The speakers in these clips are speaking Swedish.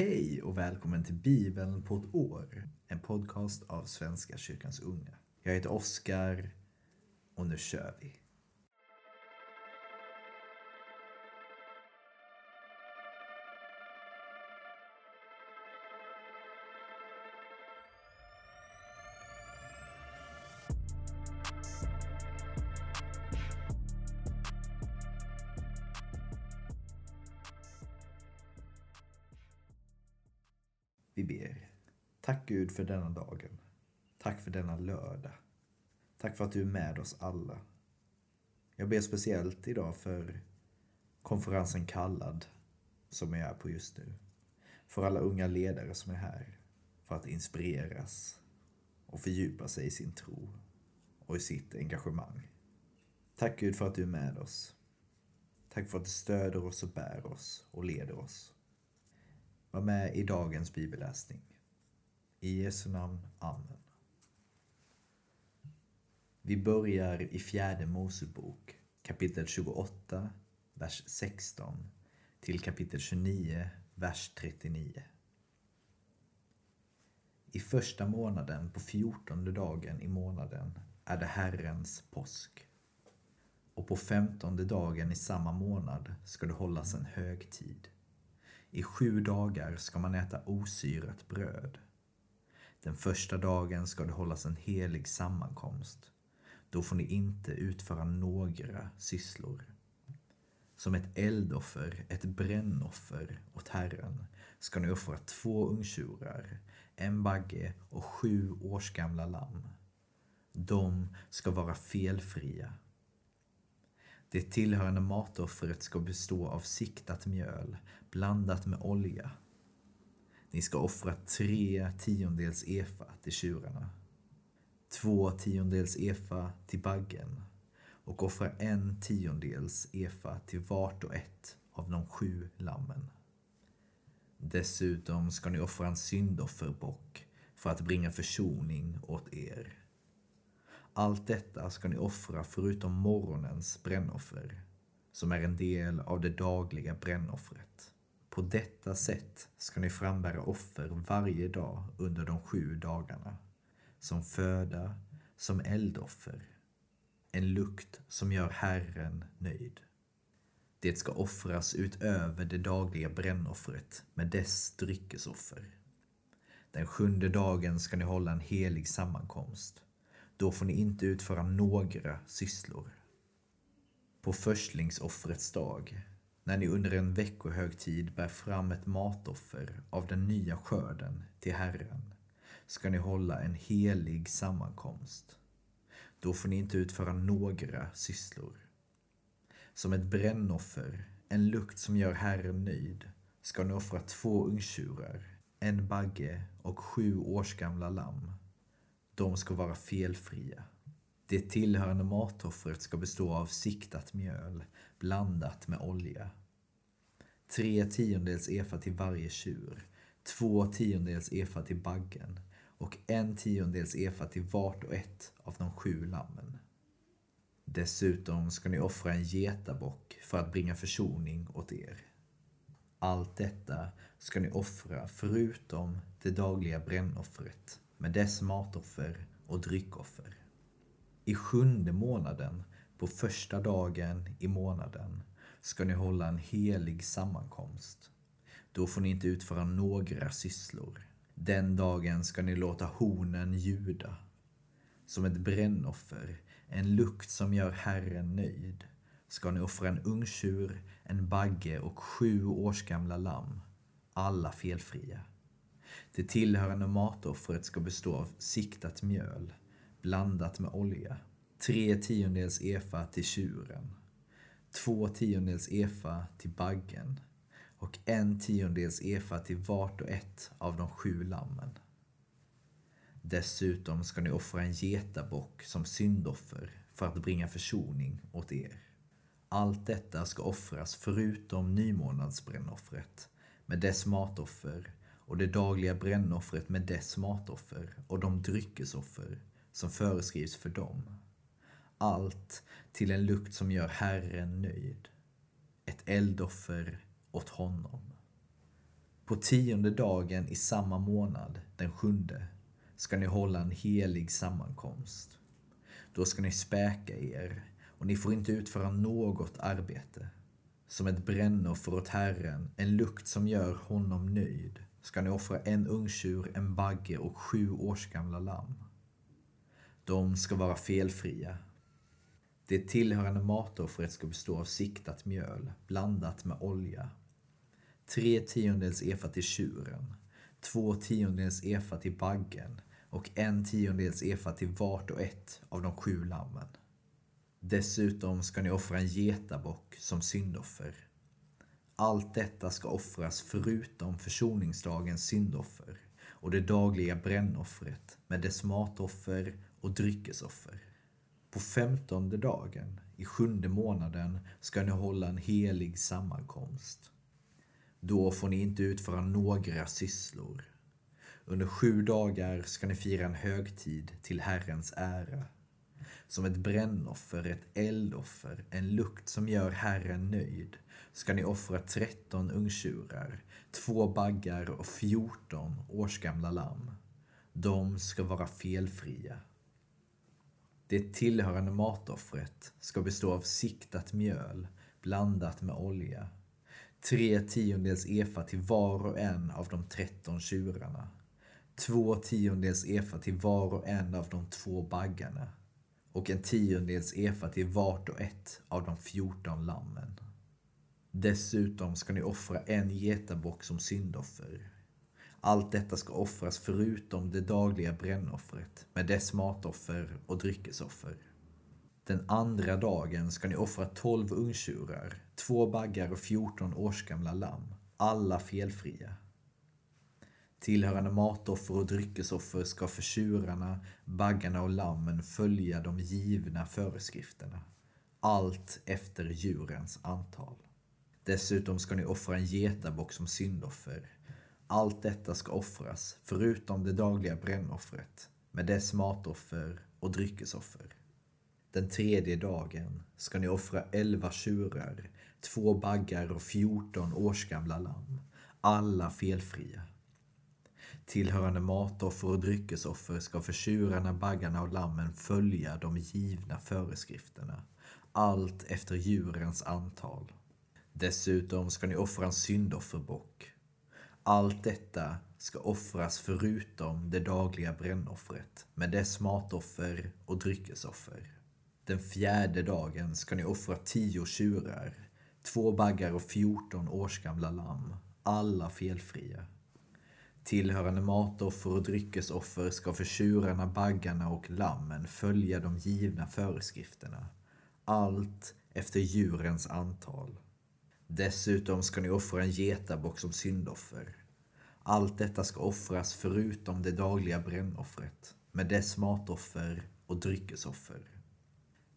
Hej och välkommen till Bibeln på ett år. En podcast av Svenska kyrkans unga. Jag heter Oskar och nu kör vi. Vi ber. Tack Gud för denna dagen. Tack för denna lördag. Tack för att du är med oss alla. Jag ber speciellt idag för konferensen Kallad som jag är på just nu. För alla unga ledare som är här för att inspireras och fördjupa sig i sin tro och i sitt engagemang. Tack Gud för att du är med oss. Tack för att du stöder oss och bär oss och leder oss. Var med i dagens bibelläsning. I Jesu namn. Amen. Vi börjar i fjärde Mosebok kapitel 28, vers 16 till kapitel 29, vers 39. I första månaden på fjortonde dagen i månaden är det Herrens påsk. Och på femtonde dagen i samma månad ska det hållas en högtid. I sju dagar ska man äta osyrat bröd. Den första dagen ska det hållas en helig sammankomst. Då får ni inte utföra några sysslor. Som ett eldoffer, ett brännoffer åt Herren ska ni offra två ungtjurar, en bagge och sju årsgamla lamm. De ska vara felfria. Det tillhörande matoffret ska bestå av siktat mjöl blandat med olja. Ni ska offra tre tiondels efa till tjurarna, två tiondels efa till baggen och offra en tiondels efa till vart och ett av de sju lammen. Dessutom ska ni offra en syndofferbock för att bringa försoning åt er. Allt detta ska ni offra förutom morgonens brännoffer, som är en del av det dagliga brännoffret. På detta sätt ska ni frambära offer varje dag under de sju dagarna, som föda, som eldoffer, en lukt som gör Herren nöjd. Det ska offras utöver det dagliga brännoffret med dess dryckesoffer. Den sjunde dagen ska ni hålla en helig sammankomst. Då får ni inte utföra några sysslor. På förstlingsoffrets dag, när ni under en veckohögtid bär fram ett matoffer av den nya skörden till Herren, ska ni hålla en helig sammankomst. Då får ni inte utföra några sysslor. Som ett brännoffer, en lukt som gör Herren nöjd, ska ni offra två ungtjurar, en bagge och sju årsgamla lamm. De ska vara felfria. Det tillhörande matoffret ska bestå av siktat mjöl blandat med olja. Tre tiondels efa till varje tjur, två tiondels efa till baggen och en tiondels efa till vart och ett av de sju lammen. Dessutom ska ni offra en getabock för att bringa försoning åt er. Allt detta ska ni offra förutom det dagliga brännoffret med dess matoffer och dryckoffer. I sjunde månaden, på första dagen i månaden, ska ni hålla en helig sammankomst. Då får ni inte utföra några sysslor. Den dagen ska ni låta hornen ljuda. Som ett brännoffer, en lukt som gör Herren nöjd, ska ni offra en ungtjur, en bagge och sju års gamla lamm, alla felfria. Det tillhörande matoffret ska bestå av siktat mjöl, blandat med olja, tre tiondels efa till tjuren, två tiondels efa till baggen och en tiondels efa till vart och ett av de sju lammen. Dessutom ska ni offra en getabock som syndoffer för att bringa försoning åt er. Allt detta ska offras förutom nymånadsbrännoffret med dess matoffer och det dagliga brännoffret med dess matoffer och de dryckesoffer som föreskrivs för dem. Allt till en lukt som gör Herren nöjd. Ett eldoffer åt honom. På tionde dagen i samma månad, den sjunde, ska ni hålla en helig sammankomst. Då ska ni späka er och ni får inte utföra något arbete. Som ett brännoffer åt Herren, en lukt som gör honom nöjd, ska ni offra en ungtjur, en bagge och sju årsgamla lamm. De ska vara felfria. Det tillhörande matoffret ska bestå av siktat mjöl blandat med olja. Tre tiondels efa till tjuren, två tiondels efa till baggen och en tiondels efa till vart och ett av de sju lammen. Dessutom ska ni offra en getabock som syndoffer. Allt detta ska offras förutom försoningsdagens syndoffer och det dagliga brännoffret med dess matoffer och dryckesoffer. På femtonde dagen i sjunde månaden ska ni hålla en helig sammankomst. Då får ni inte utföra några sysslor. Under sju dagar ska ni fira en högtid till Herrens ära. Som ett brännoffer, ett eldoffer, en lukt som gör Herren nöjd ska ni offra tretton ungtjurar, två baggar och fjorton årsgamla lamm. De ska vara felfria. Det tillhörande matoffret ska bestå av siktat mjöl blandat med olja. Tre tiondels efa till var och en av de tretton tjurarna. Två tiondels efa till var och en av de två baggarna. Och en tiondels efa till vart och ett av de fjorton lammen. Dessutom ska ni offra en getabock som syndoffer. Allt detta ska offras förutom det dagliga brännoffret med dess matoffer och dryckesoffer. Den andra dagen ska ni offra tolv ungtjurar, två baggar och fjorton årsgamla lamm, alla felfria. Tillhörande matoffer och dryckesoffer ska för tjurarna, baggarna och lammen följa de givna föreskrifterna. Allt efter djurens antal. Dessutom ska ni offra en getabock som syndoffer. Allt detta ska offras, förutom det dagliga brännoffret, med dess matoffer och dryckesoffer. Den tredje dagen ska ni offra elva tjurar, två baggar och fjorton årsgamla lamm, alla felfria. Tillhörande matoffer och dryckesoffer ska för tjurarna, baggarna och lammen följa de givna föreskrifterna, allt efter djurens antal. Dessutom ska ni offra en syndofferbock. Allt detta ska offras förutom det dagliga brännoffret med dess matoffer och dryckesoffer. Den fjärde dagen ska ni offra tio tjurar, två baggar och fjorton årsgamla lamm, alla felfria. Tillhörande matoffer och dryckesoffer ska för tjurarna, baggarna och lammen följa de givna föreskrifterna. Allt efter djurens antal. Dessutom ska ni offra en getabock som syndoffer. Allt detta ska offras förutom det dagliga brännoffret med dess matoffer och dryckesoffer.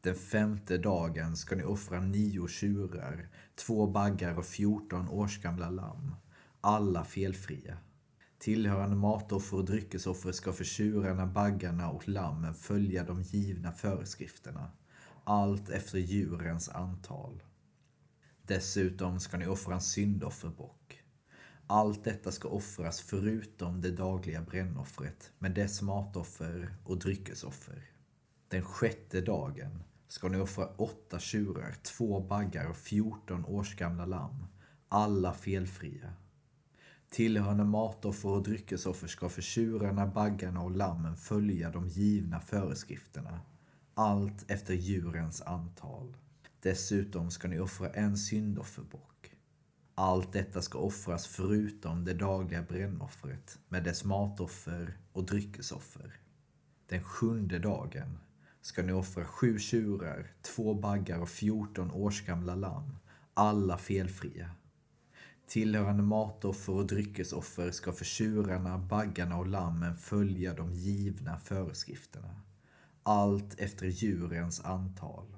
Den femte dagen ska ni offra nio tjurar, två baggar och fjorton årsgamla lamm, alla felfria. Tillhörande matoffer och dryckesoffer ska för tjurarna, baggarna och lammen följa de givna föreskrifterna, allt efter djurens antal. Dessutom ska ni offra en syndofferbock. Allt detta ska offras förutom det dagliga brännoffret med dess matoffer och dryckesoffer. Den sjätte dagen ska ni offra åtta tjurar, två baggar och fjorton årsgamla lamm, alla felfria. Tillhörande matoffer och dryckesoffer ska för tjurarna, baggarna och lammen följa de givna föreskrifterna, allt efter djurens antal. Dessutom ska ni offra en syndofferbock. Allt detta ska offras förutom det dagliga brännoffret med dess matoffer och dryckesoffer. Den sjunde dagen ska ni offra sju tjurar, två baggar och fjorton årsgamla lamm, alla felfria. Tillhörande matoffer och dryckesoffer ska för tjurarna, baggarna och lammen följa de givna föreskrifterna. Allt efter djurens antal.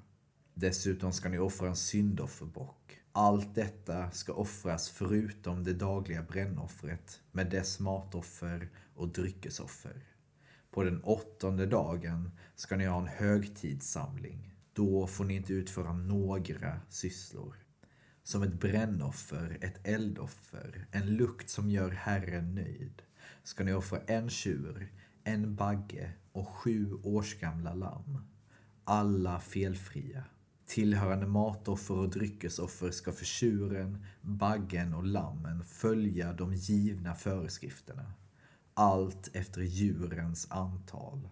Dessutom ska ni offra en syndofferbock. Allt detta ska offras förutom det dagliga brännoffret med dess matoffer och dryckesoffer. På den åttonde dagen ska ni ha en högtidssamling. Då får ni inte utföra några sysslor. Som ett brännoffer, ett eldoffer, en lukt som gör Herren nöjd, ska ni offra en tjur, en bagge och sju årsgamla lamm. Alla felfria. Tillhörande matoffer och dryckesoffer ska för tjuren, baggen och lammen följa de givna föreskrifterna. Allt efter djurens antal.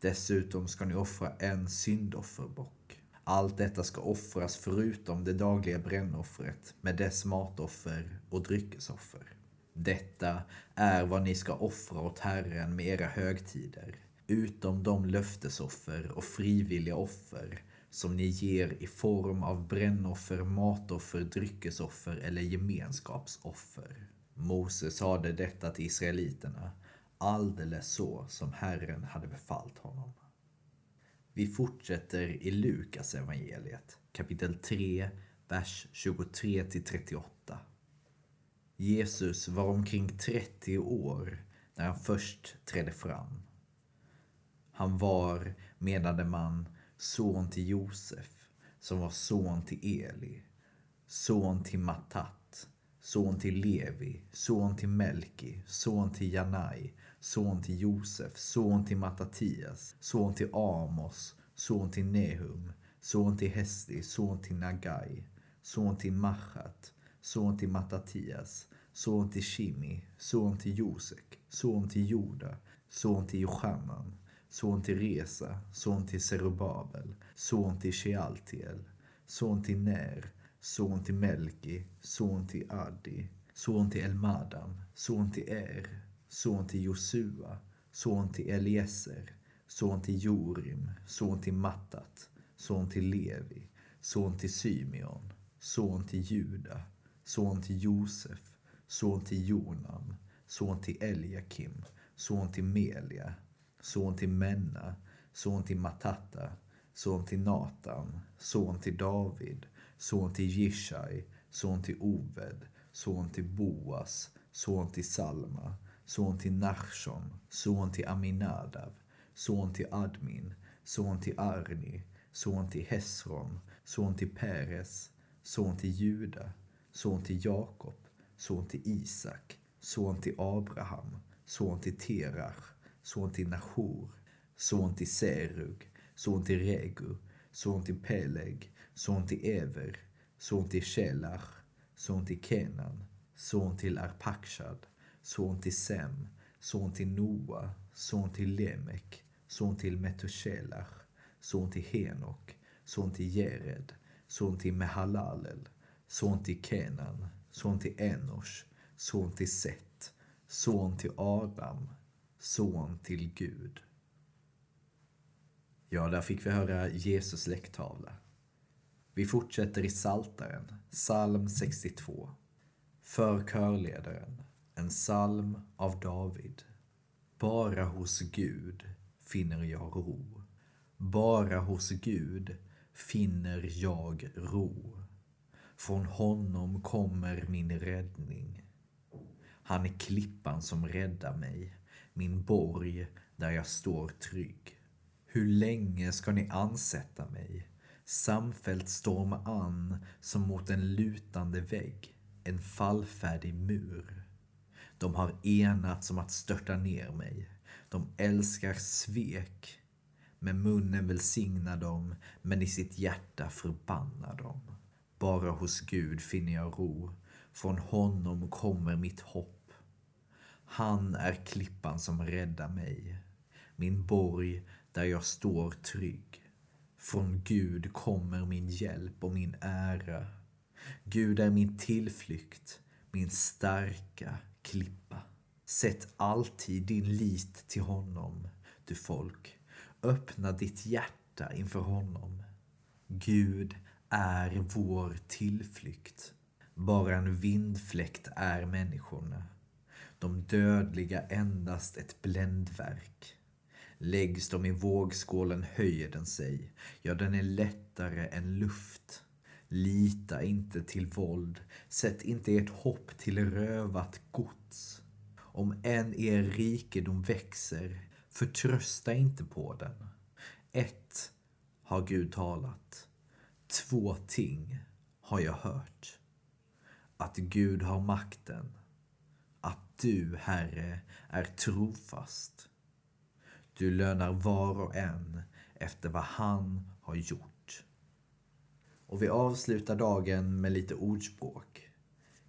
Dessutom ska ni offra en syndofferbock. Allt detta ska offras förutom det dagliga brännoffret med dess matoffer och dryckesoffer. Detta är vad ni ska offra åt Herren med era högtider, utom de löftesoffer och frivilliga offer som ni ger i form av brännoffer, matoffer, dryckesoffer eller gemenskapsoffer. Mose sade detta till israeliterna, alldeles så som Herren hade befallt honom. Vi fortsätter i Lukas evangeliet, kapitel 3, vers 23-38 Jesus var omkring 30 år när han först trädde fram. Han var, menade man, son till Josef, som var son till Eli, son till Mattat, son till Levi, son till Melki, son till Janai, son till Josef, son till Mattatias, son till Amos, son till Nehum, son till Hesti, son till Nagai, son till Machat, son till Mattatias, son till Shimi, son till Josek, son till Joda, son till Jochanan, son till Resa, son till Zerubabel, son till Shealtiel, son till Ner, son till Melki, son till Adi, son till Elmadam, son till Er, son till Josua, son till Eliezer, son till Jorim, son till Mattat, son till Levi, son till Symeon, son till Juda, son till Josef, son till Jonan, son till Eliakim, son till Melia, son till Menna, son till Matata, son till Natan, son till David, son till Jishai, son till Oved, son till Boas, son till Salma, son till Nachshon, son till Aminadav, son till Admin, son till Arni, son till Hesron, son till Peres, son till Juda, son till Jakob, son till Isak, son till Abraham, son till Terach, son till Nahor, son till Serug, son till Regu, son till Peleg, son till Ever, son till Shelach, son till Kenan, son till Arpakshad, son till Sem, son till Noa, son till Lemek, son till Metushelach, son till Henok, son till Jered, son till Mehalalel, son till Kenan, son till Enosh, son till Set, son till Adam, son till Gud. Ja, där fick vi höra Jesus läcktavla. Vi fortsätter i Saltaren, psalm 62. För körledaren, en psalm av David. Bara hos Gud finner jag ro. Bara hos Gud finner jag ro. Från honom kommer min räddning. Han är klippan som räddar mig, min borg där jag står trygg. Hur länge ska ni ansätta mig? Samfällt storma an som mot en lutande vägg, en fallfärdig mur. De har enats om att störta ner mig. De älskar svek. Med munnen välsignar de, men i sitt hjärta förbannar de. Bara hos Gud finner jag ro. Från honom kommer mitt hopp. Han är klippan som räddar mig. Min borg där jag står trygg. Från Gud kommer min hjälp och min ära. Gud är min tillflykt, min starka klippa. Sätt alltid din lit till honom, du folk. Öppna ditt hjärta inför honom. Gud är vår tillflykt. Bara en vindfläkt är människorna. De dödliga endast ett bländverk. Läggs de i vågskålen höjer den sig. Ja, den är lättare än luft. Lita inte till våld. Sätt inte ert hopp till rövat gods. Om än er rikedom växer, förtrösta inte på den. Ett har Gud talat. Två ting har jag hört. att Gud har makten, att du, Herre, är trofast. Du lönar var och en efter vad han har gjort. Och vi avslutar dagen med lite ordspråk.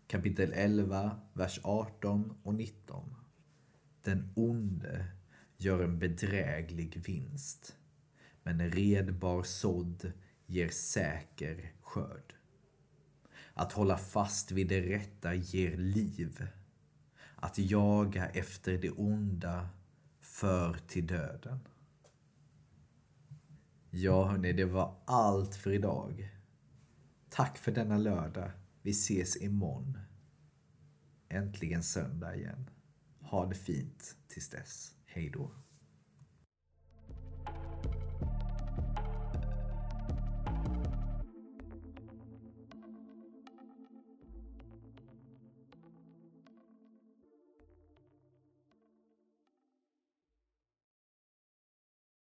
Kapitel 11, vers 18 och 19. Den onde gör en bedräglig vinst, men en redbar sådd ger säker skörd. Att hålla fast vid det rätta ger liv. Att jaga efter det onda för till döden. Ja, hörni, det var allt för idag. Tack för denna lördag. Vi ses imorgon. Äntligen söndag igen. Ha det fint tills dess. Hej då.